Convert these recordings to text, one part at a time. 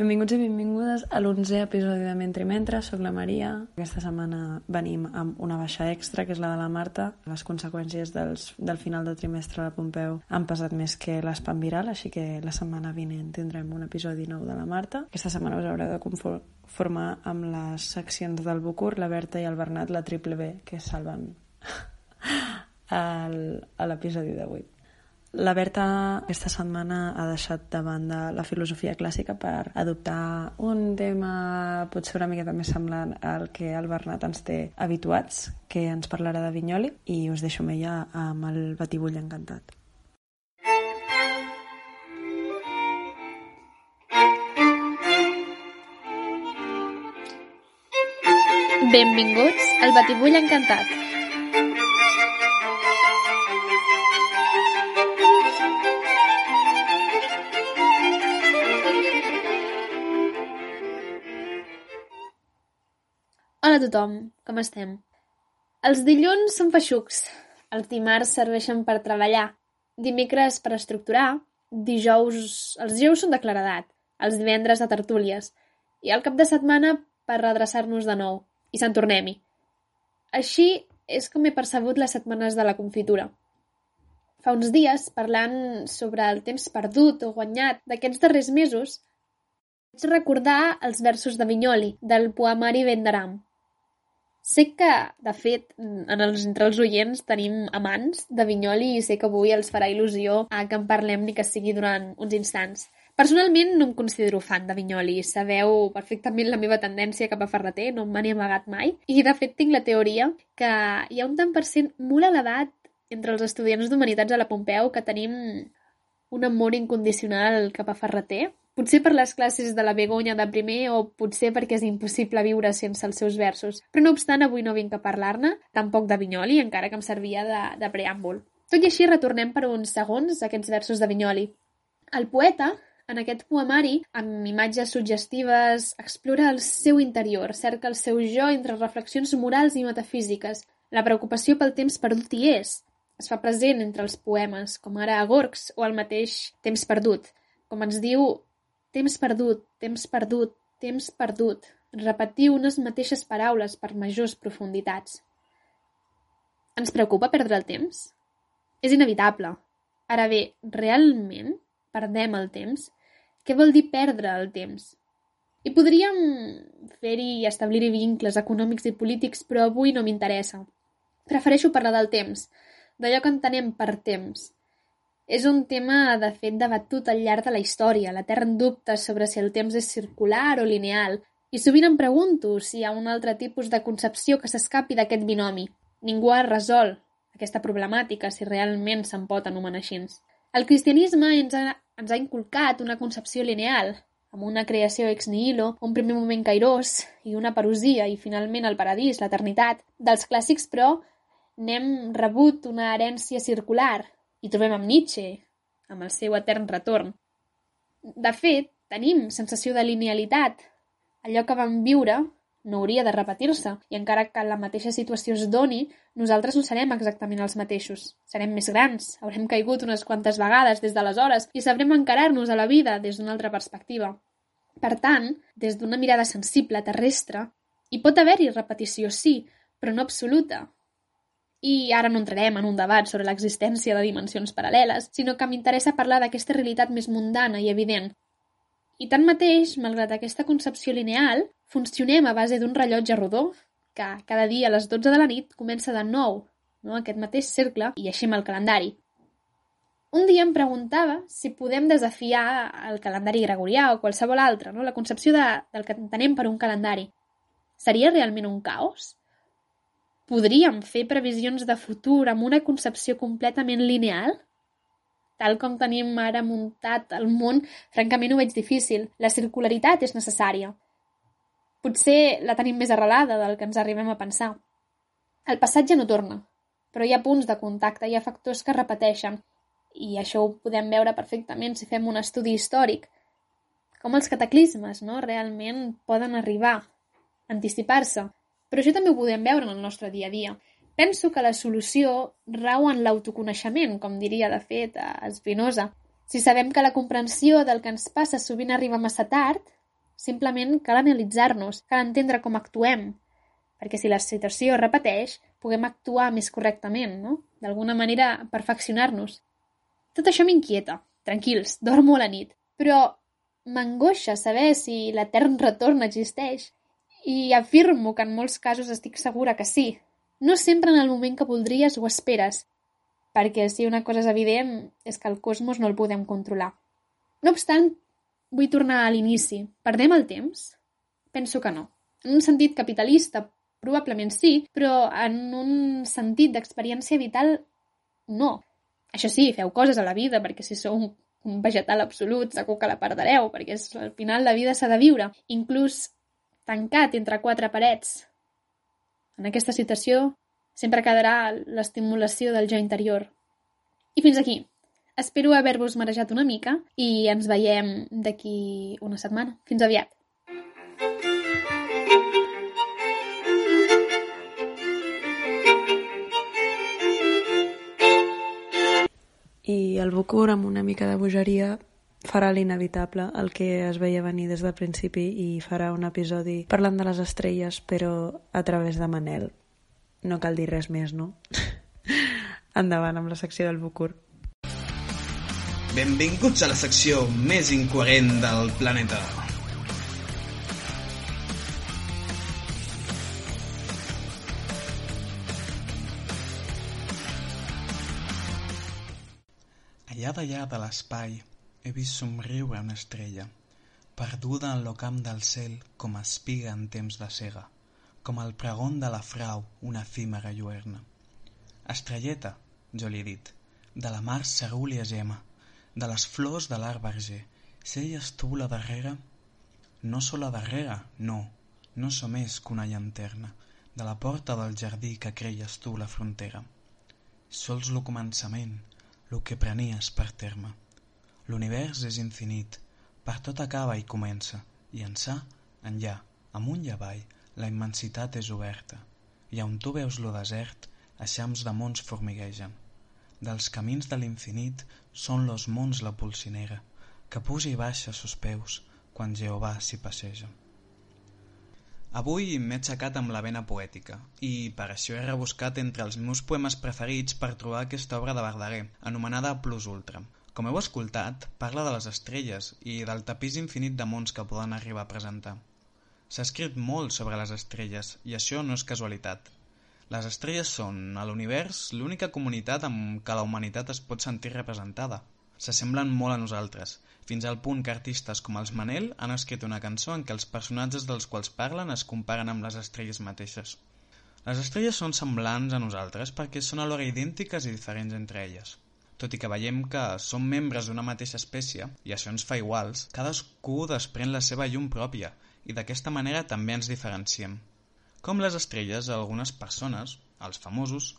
Benvinguts i benvingudes a l'onzè episodi de Mentre Mentre. Soc la Maria. Aquesta setmana venim amb una baixa extra, que és la de la Marta. Les conseqüències dels, del final de trimestre la Pompeu han pesat més que l'espam viral, així que la setmana vinent tindrem un episodi nou de la Marta. Aquesta setmana us haureu de conformar amb les seccions del Bucur, la Berta i el Bernat, la triple B, que salven l'episodi d'avui. La Berta aquesta setmana ha deixat de banda la filosofia clàssica per adoptar un tema potser una miqueta més semblant al que el Bernat ens té habituats, que ens parlarà de Vinyoli, i us deixo amb ella amb el batibull encantat. Benvinguts al Batibull Encantat. Hola a tothom, com estem? Els dilluns són feixucs, els dimarts serveixen per treballar, dimecres per estructurar, dijous... els dijous són de claredat, els divendres de tertúlies, i al cap de setmana per redreçar-nos de nou, i se'n tornem-hi. Així és com he percebut les setmanes de la confitura. Fa uns dies, parlant sobre el temps perdut o guanyat d'aquests darrers mesos, vaig recordar els versos de Vinyoli, del poemari Vendaram, Sé que, de fet, en els, entre els oients tenim amants de Vinyoli i sé que avui els farà il·lusió a que en parlem ni que sigui durant uns instants. Personalment no em considero fan de Vinyoli, sabeu perfectament la meva tendència cap a Ferreter, no me n'he amagat mai, i de fet tinc la teoria que hi ha un tant per cent molt elevat entre els estudiants d'Humanitats a la Pompeu que tenim un amor incondicional cap a Ferreter, Potser per les classes de la Begonya de primer o potser perquè és impossible viure sense els seus versos. Però no obstant, avui no vinc a parlar-ne, tampoc de Vinyoli, encara que em servia de, de preàmbul. Tot i així, retornem per uns segons a aquests versos de Vinyoli. El poeta, en aquest poemari, amb imatges suggestives, explora el seu interior, cerca el seu jo entre reflexions morals i metafísiques. La preocupació pel temps perdut hi és. Es fa present entre els poemes, com ara a Gorgs o el mateix Temps perdut. Com ens diu Temps perdut, temps perdut, temps perdut. Repetir unes mateixes paraules per majors profunditats. Ens preocupa perdre el temps? És inevitable. Ara bé, realment perdem el temps? Què vol dir perdre el temps? I podríem fer-hi i establir-hi vincles econòmics i polítics, però avui no m'interessa. Prefereixo parlar del temps, d'allò que entenem per temps, és un tema, de fet, debatut al llarg de la història, l'etern dubte sobre si el temps és circular o lineal, i sovint em pregunto si hi ha un altre tipus de concepció que s'escapi d'aquest binomi. Ningú ha resolt aquesta problemàtica, si realment se'n pot anomenar així. El cristianisme ens ha, ens ha inculcat una concepció lineal, amb una creació ex nihilo, un primer moment cairós i una parusia i finalment el paradís, l'eternitat. Dels clàssics, però, n'hem rebut una herència circular, i trobem amb Nietzsche, amb el seu etern retorn. De fet, tenim sensació de linealitat. Allò que vam viure no hauria de repetir-se, i encara que la mateixa situació es doni, nosaltres no serem exactament els mateixos. Serem més grans, haurem caigut unes quantes vegades des d'aleshores i sabrem encarar-nos a la vida des d'una altra perspectiva. Per tant, des d'una mirada sensible, terrestre, hi pot haver-hi repetició, sí, però no absoluta, i ara no entrarem en un debat sobre l'existència de dimensions paral·leles, sinó que m'interessa parlar d'aquesta realitat més mundana i evident. I tanmateix, malgrat aquesta concepció lineal, funcionem a base d'un rellotge rodó, que cada dia a les 12 de la nit comença de nou, no? aquest mateix cercle, i així amb el calendari. Un dia em preguntava si podem desafiar el calendari gregorià o qualsevol altre, no? la concepció de, del que entenem per un calendari. Seria realment un caos? Podríem fer previsions de futur amb una concepció completament lineal? Tal com tenim ara muntat el món, francament ho veig difícil. La circularitat és necessària. Potser la tenim més arrelada del que ens arribem a pensar. El passat ja no torna, però hi ha punts de contacte, hi ha factors que repeteixen, i això ho podem veure perfectament si fem un estudi històric. Com els cataclismes, no?, realment poden arribar, anticipar-se. Però això també ho podem veure en el nostre dia a dia. Penso que la solució rau en l'autoconeixement, com diria de fet a Spinoza. Si sabem que la comprensió del que ens passa sovint arriba massa tard, Simplement cal analitzar-nos, cal entendre com actuem, perquè si la situació es repeteix, puguem actuar més correctament, no? D'alguna manera, perfeccionar-nos. Tot això m'inquieta. Tranquils, dormo a la nit. Però m'angoixa saber si l'etern retorn existeix i afirmo que en molts casos estic segura que sí. No sempre en el moment que voldries o esperes, perquè si una cosa és evident és que el cosmos no el podem controlar. No obstant, vull tornar a l'inici. Perdem el temps? Penso que no. En un sentit capitalista, probablement sí, però en un sentit d'experiència vital, no. Això sí, feu coses a la vida, perquè si sou un, vegetal absolut segur que la perdreu, perquè al final la vida s'ha de viure. Inclús tancat entre quatre parets. En aquesta situació sempre quedarà l'estimulació del jo interior. I fins aquí. Espero haver-vos marejat una mica i ens veiem d'aquí una setmana. Fins aviat. I el Bucur, amb una mica de bogeria, farà l'inevitable, el que es veia venir des del principi i farà un episodi parlant de les estrelles, però a través de Manel. No cal dir res més, no? Endavant amb la secció del Bucur. Benvinguts a la secció més incoherent del planeta. Allà d'allà de l'espai he vist somriure una estrella, perduda en lo camp del cel com espiga en temps de cega, com el pregon de la frau una efímera lluerna. Estrelleta, jo li he dit, de la mar cerúlia gema, de les flors de l'arc verger, seies tu la darrera? No sóc la darrera, no, no som més que una llanterna, de la porta del jardí que creies tu la frontera. Sols lo començament, lo que prenies per terme. L'univers és infinit, per tot acaba i comença, i ençà, enllà, amunt i avall, la immensitat és oberta, i on tu veus lo desert, eixams de mons formiguegen. Dels camins de l'infinit són los mons la polsinera, que puja i baixa sos peus quan Jehovà s'hi passeja. Avui m'he aixecat amb la vena poètica i per això he rebuscat entre els meus poemes preferits per trobar aquesta obra de Verdaguer, anomenada Plus Ultra. Com heu escoltat, parla de les estrelles i del tapís infinit de mons que poden arribar a presentar. S'ha escrit molt sobre les estrelles i això no és casualitat. Les estrelles són, a l'univers, l'única comunitat amb què la humanitat es pot sentir representada. S'assemblen molt a nosaltres, fins al punt que artistes com els Manel han escrit una cançó en què els personatges dels quals parlen es comparen amb les estrelles mateixes. Les estrelles són semblants a nosaltres perquè són alhora idèntiques i diferents entre elles. Tot i que veiem que som membres d'una mateixa espècie, i això ens fa iguals, cadascú desprèn la seva llum pròpia, i d'aquesta manera també ens diferenciem. Com les estrelles, algunes persones, els famosos,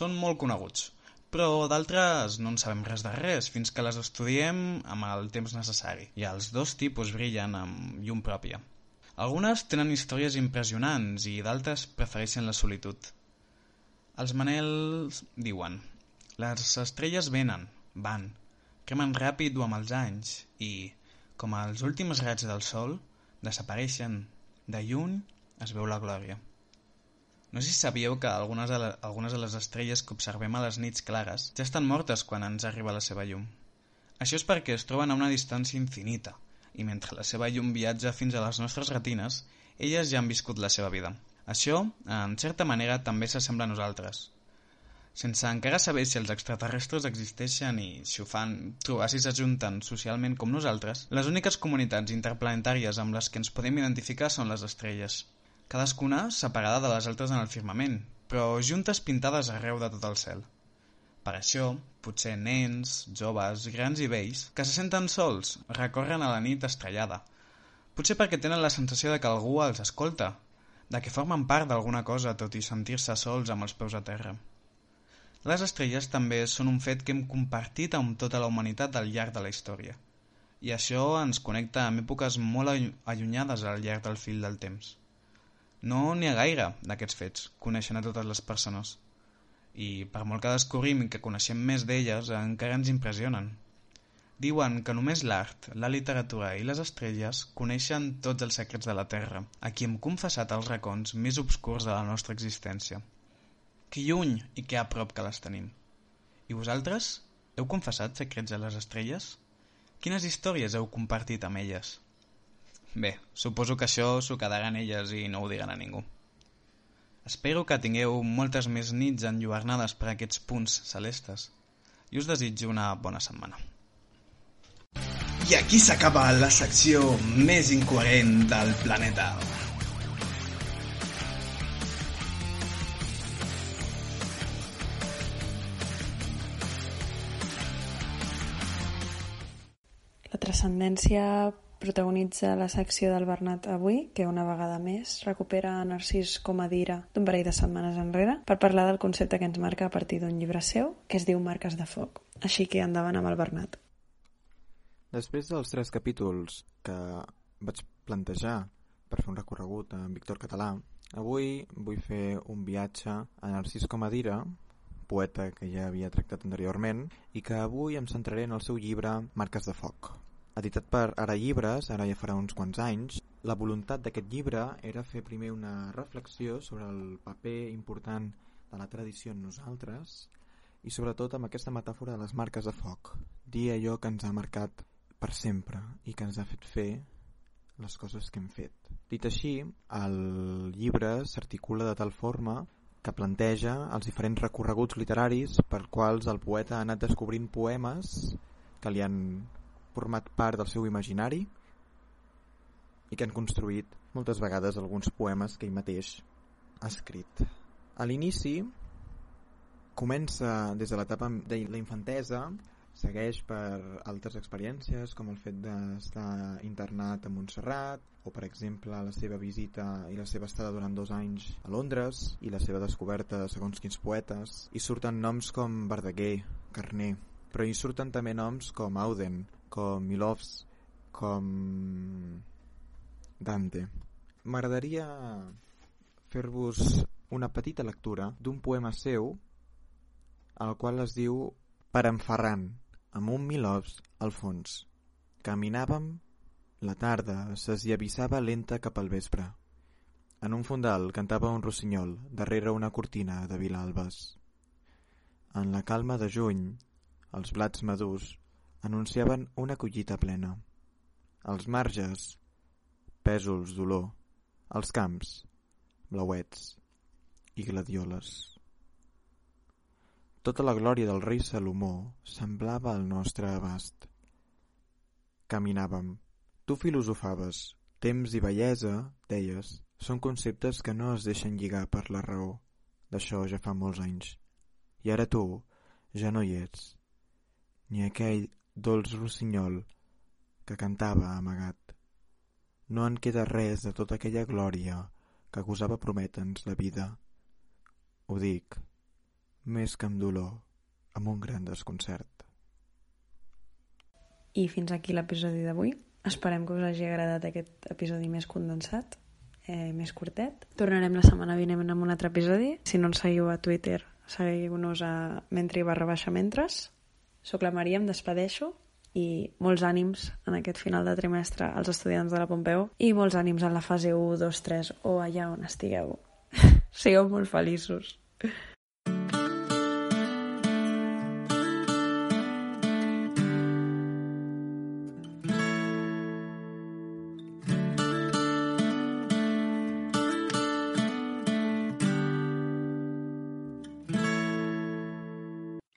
són molt coneguts, però d'altres no en sabem res de res fins que les estudiem amb el temps necessari, i els dos tipus brillen amb llum pròpia. Algunes tenen històries impressionants i d'altres prefereixen la solitud. Els manels diuen Les estrelles venen, van, cremen ràpid o amb els anys i, com els últims raigs del sol, desapareixen. De lluny es veu la glòria. No sé si sabíeu que algunes de, la, algunes de les estrelles que observem a les nits clares ja estan mortes quan ens arriba la seva llum. Això és perquè es troben a una distància infinita, i mentre la seva llum viatja fins a les nostres retines, elles ja han viscut la seva vida. Això, en certa manera, també s'assembla a nosaltres. Sense encara saber si els extraterrestres existeixen i, si ho fan, trobar si s'ajunten socialment com nosaltres, les úniques comunitats interplanetàries amb les que ens podem identificar són les estrelles. Cadascuna separada de les altres en el firmament, però juntes pintades arreu de tot el cel. Per això, potser nens, joves, grans i vells, que se senten sols, recorren a la nit estrellada. Potser perquè tenen la sensació de que algú els escolta, de que formen part d'alguna cosa tot i sentir-se sols amb els peus a terra. Les estrelles també són un fet que hem compartit amb tota la humanitat al llarg de la història. I això ens connecta amb èpoques molt allunyades al llarg del fil del temps. No n'hi ha gaire d'aquests fets, coneixen a totes les persones. I per molt que descobrim que coneixem més d'elles, encara ens impressionen. Diuen que només l'art, la literatura i les estrelles coneixen tots els secrets de la Terra, a qui hem confessat els racons més obscurs de la nostra existència. Que lluny i que a prop que les tenim. I vosaltres? Heu confessat secrets a les estrelles? Quines històries heu compartit amb elles? Bé, suposo que això s'ho quedaran elles i no ho diran a ningú. Espero que tingueu moltes més nits enlluernades per aquests punts celestes i us desitjo una bona setmana. I aquí s'acaba la secció més incoherent del planeta. Transcendència protagonitza la secció del Bernat avui, que una vegada més recupera Narcís a dira d'un parell de setmanes enrere per parlar del concepte que ens marca a partir d'un llibre seu que es diu Marques de foc. Així que endavant amb el Bernat. Després dels tres capítols que vaig plantejar per fer un recorregut en Víctor Català, avui vull fer un viatge a Narcís Comadira, poeta que ja havia tractat anteriorment, i que avui em centraré en el seu llibre Marques de foc. Editat per Ara Llibres, ara ja farà uns quants anys, la voluntat d'aquest llibre era fer primer una reflexió sobre el paper important de la tradició en nosaltres i sobretot amb aquesta metàfora de les marques de foc, dir allò que ens ha marcat per sempre i que ens ha fet fer les coses que hem fet. Dit així, el llibre s'articula de tal forma que planteja els diferents recorreguts literaris per quals el poeta ha anat descobrint poemes que li han format part del seu imaginari i que han construït moltes vegades alguns poemes que ell mateix ha escrit. A l'inici comença des de l'etapa de la infantesa segueix per altres experiències com el fet d'estar internat a Montserrat o per exemple la seva visita i la seva estada durant dos anys a Londres i la seva descoberta de segons quins poetes i surten noms com Verdaguer, Carné però hi surten també noms com Auden com Milovs com Dante m'agradaria fer-vos una petita lectura d'un poema seu el qual es diu Per en Ferran amb un milòs al fons. Caminàvem, la tarda s'esllavissava lenta cap al vespre. En un fondal cantava un rossinyol darrere una cortina de Vilalbes. En la calma de juny, els blats madurs anunciaven una collita plena. Els marges, pèsols d'olor, els camps, blauets i gladioles. Tota la glòria del rei Salomó semblava al nostre abast. Caminàvem. Tu filosofaves. Temps i bellesa, deies, són conceptes que no es deixen lligar per la raó. D'això ja fa molts anys. I ara tu ja no hi ets. Ni aquell dolç rossinyol que cantava amagat. No en queda res de tota aquella glòria que gosava prometre'ns la vida. Ho dic, més que amb dolor, amb un gran desconcert. I fins aquí l'episodi d'avui. Esperem que us hagi agradat aquest episodi més condensat, eh, més curtet. Tornarem la setmana vinent amb un altre episodi. Si no ens seguiu a Twitter, seguiu-nos a mentre barra baixa mentres. Soc la Maria, em despedeixo i molts ànims en aquest final de trimestre als estudiants de la Pompeu i molts ànims en la fase 1, 2, 3 o allà on estigueu. Sigueu molt feliços.